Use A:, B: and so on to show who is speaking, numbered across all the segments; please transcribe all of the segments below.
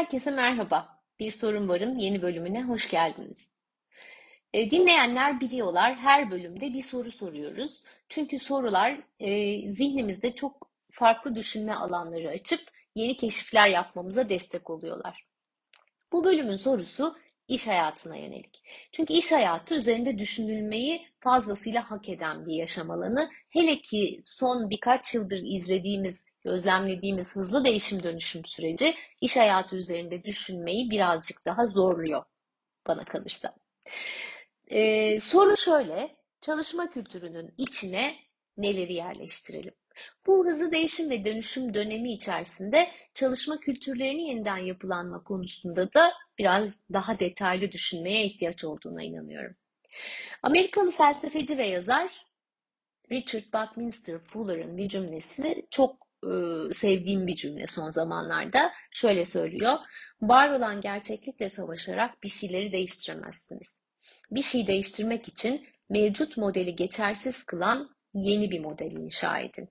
A: Herkese merhaba. Bir Sorun Var'ın yeni bölümüne hoş geldiniz. E, dinleyenler biliyorlar her bölümde bir soru soruyoruz. Çünkü sorular e, zihnimizde çok farklı düşünme alanları açıp yeni keşifler yapmamıza destek oluyorlar. Bu bölümün sorusu iş hayatına yönelik. Çünkü iş hayatı üzerinde düşünülmeyi fazlasıyla hak eden bir yaşam alanı. Hele ki son birkaç yıldır izlediğimiz, gözlemlediğimiz hızlı değişim dönüşüm süreci iş hayatı üzerinde düşünmeyi birazcık daha zorluyor bana kalırsa. Ee, soru şöyle, çalışma kültürünün içine neleri yerleştirelim? Bu hızlı değişim ve dönüşüm dönemi içerisinde çalışma kültürlerini yeniden yapılanma konusunda da biraz daha detaylı düşünmeye ihtiyaç olduğuna inanıyorum. Amerikalı felsefeci ve yazar Richard Buckminster Fuller'ın bir cümlesi çok sevdiğim bir cümle son zamanlarda. Şöyle söylüyor. Var olan gerçeklikle savaşarak bir şeyleri değiştiremezsiniz. Bir şey değiştirmek için mevcut modeli geçersiz kılan yeni bir model inşa edin.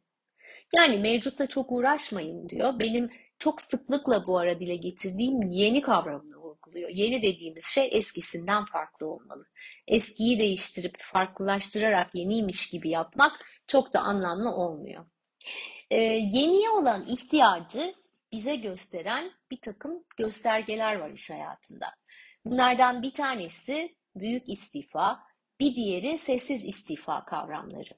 A: Yani mevcutta çok uğraşmayın diyor. Benim çok sıklıkla bu ara dile getirdiğim yeni kavramını vurguluyor. Yeni dediğimiz şey eskisinden farklı olmalı. Eskiyi değiştirip farklılaştırarak yeniymiş gibi yapmak çok da anlamlı olmuyor. Ee, yeniye olan ihtiyacı bize gösteren bir takım göstergeler var iş hayatında. Bunlardan bir tanesi büyük istifa, bir diğeri sessiz istifa kavramları.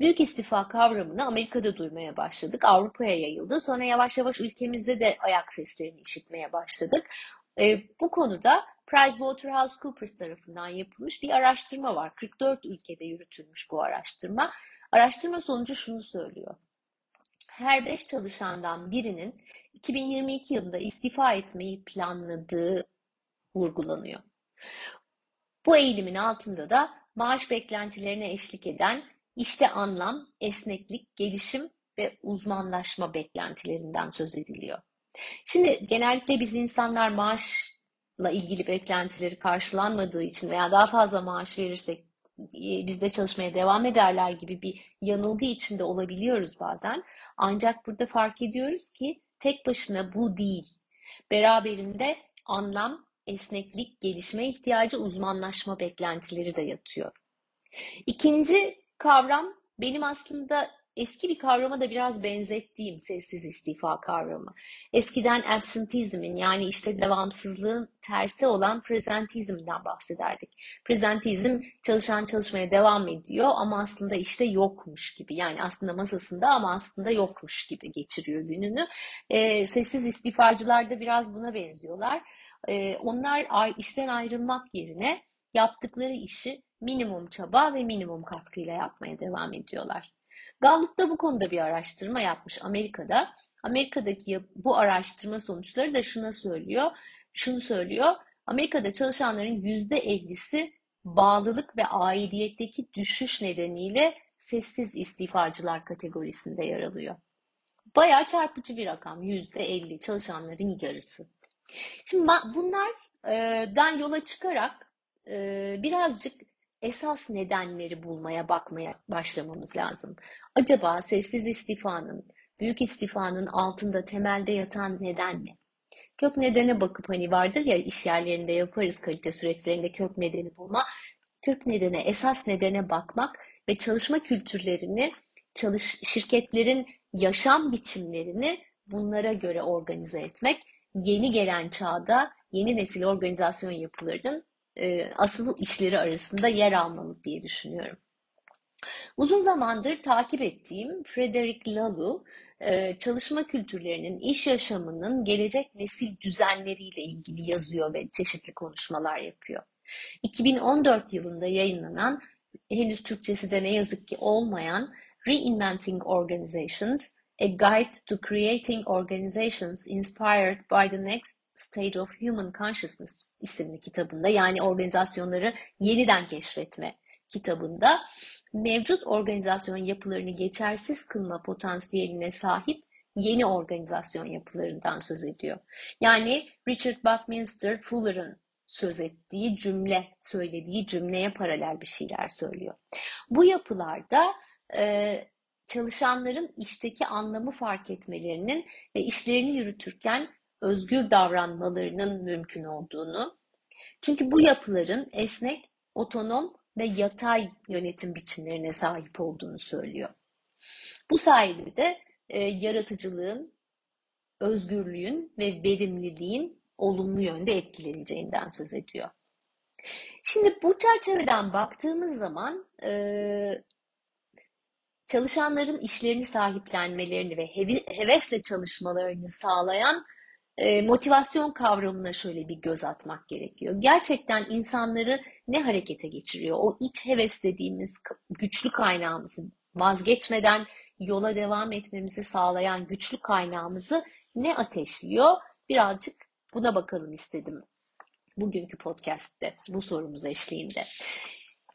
A: Büyük istifa kavramını Amerika'da duymaya başladık. Avrupa'ya yayıldı. Sonra yavaş yavaş ülkemizde de ayak seslerini işitmeye başladık. E, bu konuda PricewaterhouseCoopers tarafından yapılmış bir araştırma var. 44 ülkede yürütülmüş bu araştırma. Araştırma sonucu şunu söylüyor. Her 5 çalışandan birinin 2022 yılında istifa etmeyi planladığı vurgulanıyor. Bu eğilimin altında da maaş beklentilerine eşlik eden işte anlam, esneklik, gelişim ve uzmanlaşma beklentilerinden söz ediliyor. Şimdi genellikle biz insanlar maaşla ilgili beklentileri karşılanmadığı için veya daha fazla maaş verirsek bizde çalışmaya devam ederler gibi bir yanılgı içinde olabiliyoruz bazen. Ancak burada fark ediyoruz ki tek başına bu değil. Beraberinde anlam, esneklik, gelişme ihtiyacı, uzmanlaşma beklentileri de yatıyor. İkinci kavram benim aslında eski bir kavrama da biraz benzettiğim sessiz istifa kavramı. Eskiden absenteeism'in yani işte devamsızlığın tersi olan presentizmden bahsederdik. Presentizm çalışan çalışmaya devam ediyor ama aslında işte yokmuş gibi. Yani aslında masasında ama aslında yokmuş gibi geçiriyor gününü. E, sessiz istifacılar da biraz buna benziyorlar. E, onlar işten ayrılmak yerine yaptıkları işi minimum çaba ve minimum katkıyla yapmaya devam ediyorlar. Gallup da bu konuda bir araştırma yapmış Amerika'da. Amerika'daki bu araştırma sonuçları da şuna söylüyor. Şunu söylüyor. Amerika'da çalışanların %50'si bağlılık ve aidiyetteki düşüş nedeniyle sessiz istifacılar kategorisinde yer alıyor. Bayağı çarpıcı bir rakam. %50 çalışanların yarısı. Şimdi bunlardan yola çıkarak birazcık esas nedenleri bulmaya, bakmaya başlamamız lazım. Acaba sessiz istifanın, büyük istifanın altında temelde yatan neden ne? Kök nedene bakıp hani vardır ya iş yerlerinde yaparız kalite süreçlerinde kök nedeni bulma. Kök nedene, esas nedene bakmak ve çalışma kültürlerini, çalış şirketlerin yaşam biçimlerini bunlara göre organize etmek yeni gelen çağda yeni nesil organizasyon yapılarının e, asıl işleri arasında yer almalı diye düşünüyorum. Uzun zamandır takip ettiğim Frederick Laloux, e, çalışma kültürlerinin, iş yaşamının gelecek nesil düzenleriyle ilgili yazıyor ve çeşitli konuşmalar yapıyor. 2014 yılında yayınlanan, henüz Türkçesi de ne yazık ki olmayan Reinventing Organizations, A Guide to Creating Organizations Inspired by the Next Stage of Human Consciousness isimli kitabında yani organizasyonları yeniden keşfetme kitabında mevcut organizasyon yapılarını geçersiz kılma potansiyeline sahip yeni organizasyon yapılarından söz ediyor. Yani Richard Buckminster Fuller'ın söz ettiği cümle, söylediği cümleye paralel bir şeyler söylüyor. Bu yapılarda e, çalışanların işteki anlamı fark etmelerinin ve işlerini yürütürken özgür davranmalarının mümkün olduğunu, çünkü bu yapıların esnek, otonom ve yatay yönetim biçimlerine sahip olduğunu söylüyor. Bu sayede de e, yaratıcılığın, özgürlüğün ve verimliliğin olumlu yönde etkileneceğinden söz ediyor. Şimdi bu çerçeveden baktığımız zaman e, çalışanların işlerini sahiplenmelerini ve hevesle çalışmalarını sağlayan e, motivasyon kavramına şöyle bir göz atmak gerekiyor. Gerçekten insanları ne harekete geçiriyor? O iç heves dediğimiz güçlü kaynağımızı vazgeçmeden yola devam etmemizi sağlayan güçlü kaynağımızı ne ateşliyor? Birazcık buna bakalım istedim bugünkü podcast'te bu sorumuz eşliğinde.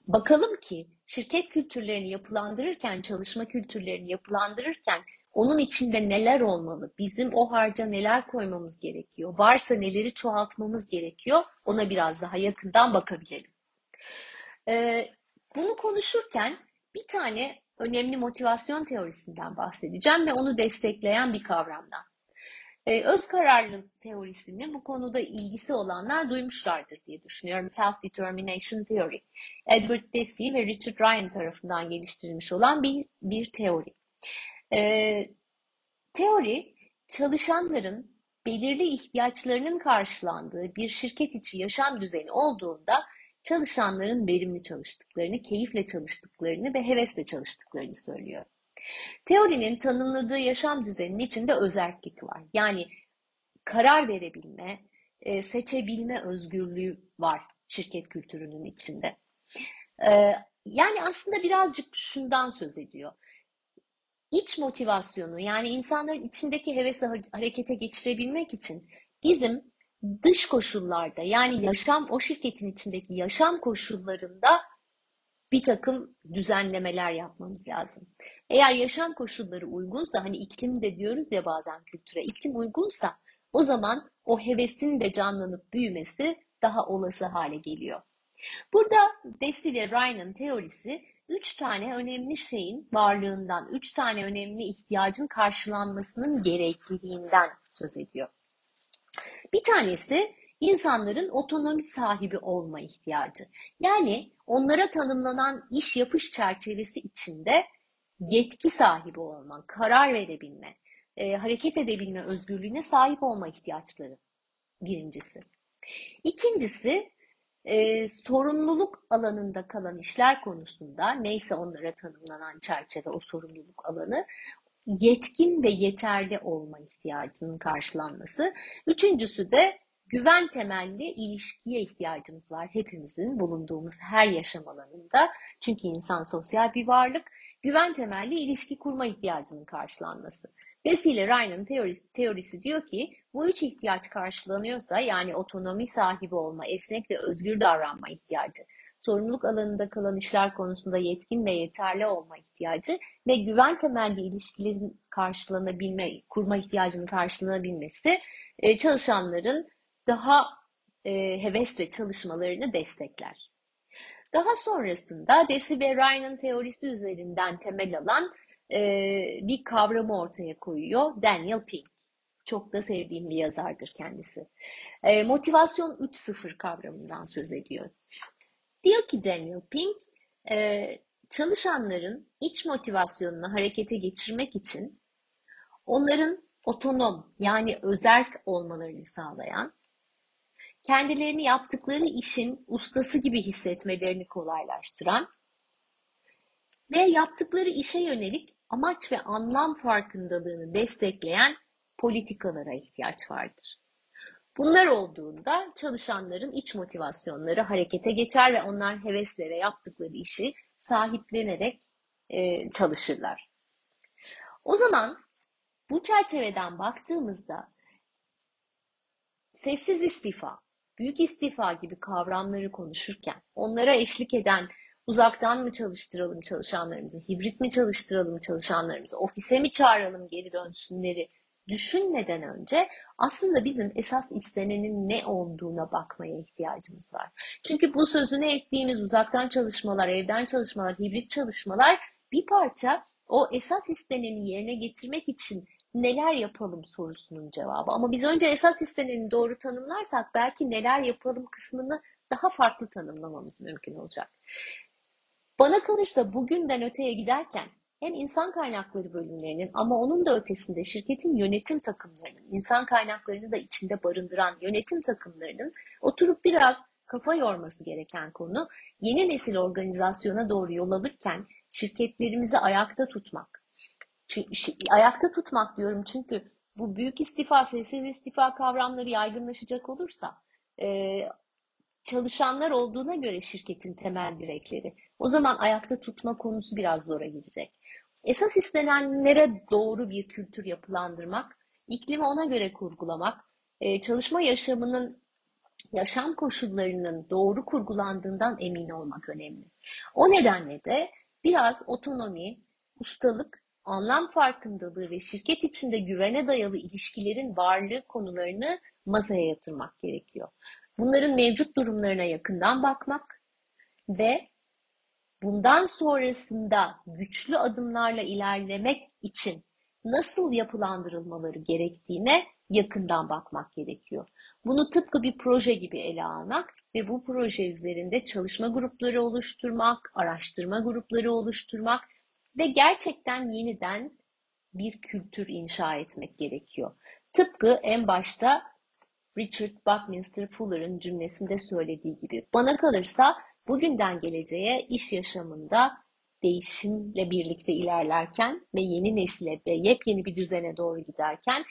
A: Bakalım ki şirket kültürlerini yapılandırırken, çalışma kültürlerini yapılandırırken onun içinde neler olmalı? Bizim o harca neler koymamız gerekiyor? Varsa neleri çoğaltmamız gerekiyor? Ona biraz daha yakından bakabilelim. Ee, bunu konuşurken bir tane önemli motivasyon teorisinden bahsedeceğim ve onu destekleyen bir kavramdan. Ee, öz kararlılık teorisini bu konuda ilgisi olanlar duymuşlardır diye düşünüyorum. Self-Determination Theory. Edward Deci ve Richard Ryan tarafından geliştirilmiş olan bir, bir teori. Ee, teori, çalışanların belirli ihtiyaçlarının karşılandığı bir şirket içi yaşam düzeni olduğunda çalışanların verimli çalıştıklarını, keyifle çalıştıklarını ve hevesle çalıştıklarını söylüyor. Teorinin tanımladığı yaşam düzeninin içinde özerklik var. Yani karar verebilme, e, seçebilme özgürlüğü var şirket kültürünün içinde. E, yani aslında birazcık şundan söz ediyor. İç motivasyonu yani insanların içindeki hevesi harekete geçirebilmek için bizim dış koşullarda yani yaşam o şirketin içindeki yaşam koşullarında bir takım düzenlemeler yapmamız lazım. Eğer yaşam koşulları uygunsa hani iklim de diyoruz ya bazen kültüre iklim uygunsa o zaman o hevesin de canlanıp büyümesi daha olası hale geliyor. Burada Desi ve Ryan'ın teorisi üç tane önemli şeyin varlığından, üç tane önemli ihtiyacın karşılanmasının gerekliliğinden söz ediyor. Bir tanesi insanların otonomi sahibi olma ihtiyacı. Yani onlara tanımlanan iş yapış çerçevesi içinde yetki sahibi olma, karar verebilme, e, hareket edebilme özgürlüğüne sahip olma ihtiyaçları birincisi. İkincisi e, sorumluluk alanında kalan işler konusunda neyse onlara tanımlanan çerçeve o sorumluluk alanı yetkin ve yeterli olma ihtiyacının karşılanması. Üçüncüsü de güven temelli ilişkiye ihtiyacımız var hepimizin bulunduğumuz her yaşam alanında. Çünkü insan sosyal bir varlık. Güven temelli ilişki kurma ihtiyacının karşılanması. Dolayısıyla Ryan'ın teorisi, teorisi diyor ki bu üç ihtiyaç karşılanıyorsa yani otonomi sahibi olma, esnek ve özgür davranma ihtiyacı, sorumluluk alanında kalan işler konusunda yetkin ve yeterli olma ihtiyacı ve güven temelli ilişkilerin karşılanabilme, kurma ihtiyacının karşılanabilmesi e, çalışanların daha e, hevesle çalışmalarını destekler. Daha sonrasında Deci ve Ryan'ın teorisi üzerinden temel alan bir kavramı ortaya koyuyor Daniel Pink. Çok da sevdiğim bir yazardır kendisi. E, motivasyon 3.0 kavramından söz ediyor. Diyor ki Daniel Pink, e, çalışanların iç motivasyonunu harekete geçirmek için onların otonom yani özerk olmalarını sağlayan, kendilerini yaptıkları işin ustası gibi hissetmelerini kolaylaştıran ve yaptıkları işe yönelik amaç ve anlam farkındalığını destekleyen politikalara ihtiyaç vardır. Bunlar olduğunda çalışanların iç motivasyonları harekete geçer ve onlar heveslere yaptıkları işi sahiplenerek e, çalışırlar. O zaman bu çerçeveden baktığımızda sessiz istifa, büyük istifa gibi kavramları konuşurken onlara eşlik eden uzaktan mı çalıştıralım çalışanlarımızı, hibrit mi çalıştıralım çalışanlarımızı, ofise mi çağıralım geri dönsünleri düşünmeden önce aslında bizim esas istenenin ne olduğuna bakmaya ihtiyacımız var. Çünkü bu sözünü ettiğimiz uzaktan çalışmalar, evden çalışmalar, hibrit çalışmalar bir parça o esas isteneni yerine getirmek için neler yapalım sorusunun cevabı. Ama biz önce esas isteneni doğru tanımlarsak belki neler yapalım kısmını daha farklı tanımlamamız mümkün olacak. Bana kalırsa bugünden öteye giderken hem insan kaynakları bölümlerinin ama onun da ötesinde şirketin yönetim takımlarının, insan kaynaklarını da içinde barındıran yönetim takımlarının oturup biraz kafa yorması gereken konu yeni nesil organizasyona doğru yol alırken şirketlerimizi ayakta tutmak. ayakta tutmak diyorum çünkü bu büyük istifa, sessiz istifa kavramları yaygınlaşacak olursa çalışanlar olduğuna göre şirketin temel direkleri. O zaman ayakta tutma konusu biraz zora girecek. Esas istenenlere doğru bir kültür yapılandırmak, iklimi ona göre kurgulamak, e, çalışma yaşamının yaşam koşullarının doğru kurgulandığından emin olmak önemli. O nedenle de biraz otonomi, ustalık, anlam farkındalığı ve şirket içinde güvene dayalı ilişkilerin varlığı konularını masaya yatırmak gerekiyor. Bunların mevcut durumlarına yakından bakmak ve bundan sonrasında güçlü adımlarla ilerlemek için nasıl yapılandırılmaları gerektiğine yakından bakmak gerekiyor. Bunu tıpkı bir proje gibi ele almak ve bu proje üzerinde çalışma grupları oluşturmak, araştırma grupları oluşturmak ve gerçekten yeniden bir kültür inşa etmek gerekiyor. Tıpkı en başta Richard Buckminster Fuller'ın cümlesinde söylediği gibi. Bana kalırsa bugünden geleceğe iş yaşamında değişimle birlikte ilerlerken ve yeni nesile ve yepyeni bir düzene doğru giderken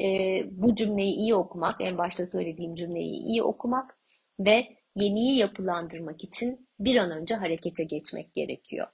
A: e, bu cümleyi iyi okumak, en başta söylediğim cümleyi iyi okumak ve yeniyi yapılandırmak için bir an önce harekete geçmek gerekiyor.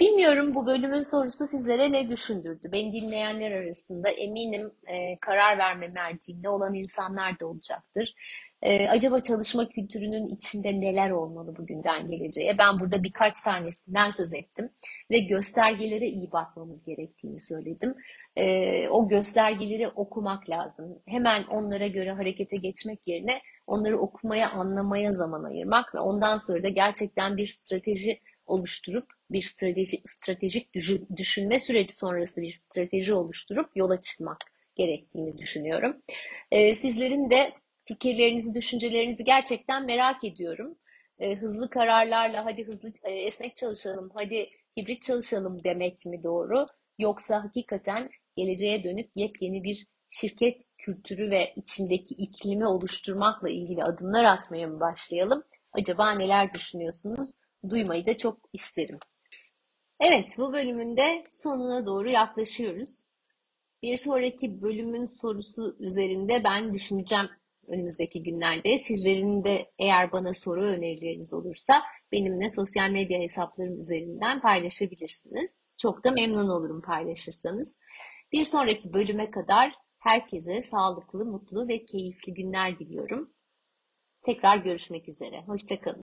A: Bilmiyorum bu bölümün sorusu sizlere ne düşündürdü? Beni dinleyenler arasında eminim e, karar verme merciinde olan insanlar da olacaktır. E, acaba çalışma kültürünün içinde neler olmalı bugünden geleceğe? Ben burada birkaç tanesinden söz ettim ve göstergelere iyi bakmamız gerektiğini söyledim. E, o göstergeleri okumak lazım. Hemen onlara göre harekete geçmek yerine onları okumaya, anlamaya zaman ayırmak ve ondan sonra da gerçekten bir strateji oluşturup bir strateji, stratejik düşünme süreci sonrası bir strateji oluşturup yola çıkmak gerektiğini düşünüyorum. Ee, sizlerin de fikirlerinizi, düşüncelerinizi gerçekten merak ediyorum. Ee, hızlı kararlarla hadi hızlı e, esnek çalışalım, hadi hibrit çalışalım demek mi doğru? Yoksa hakikaten geleceğe dönüp yepyeni bir şirket kültürü ve içindeki iklimi oluşturmakla ilgili adımlar atmaya mı başlayalım? Acaba neler düşünüyorsunuz? Duymayı da çok isterim. Evet, bu bölümün de sonuna doğru yaklaşıyoruz. Bir sonraki bölümün sorusu üzerinde ben düşüneceğim önümüzdeki günlerde. Sizlerin de eğer bana soru önerileriniz olursa benimle sosyal medya hesaplarım üzerinden paylaşabilirsiniz. Çok da memnun olurum paylaşırsanız. Bir sonraki bölüme kadar herkese sağlıklı, mutlu ve keyifli günler diliyorum. Tekrar görüşmek üzere. Hoşçakalın.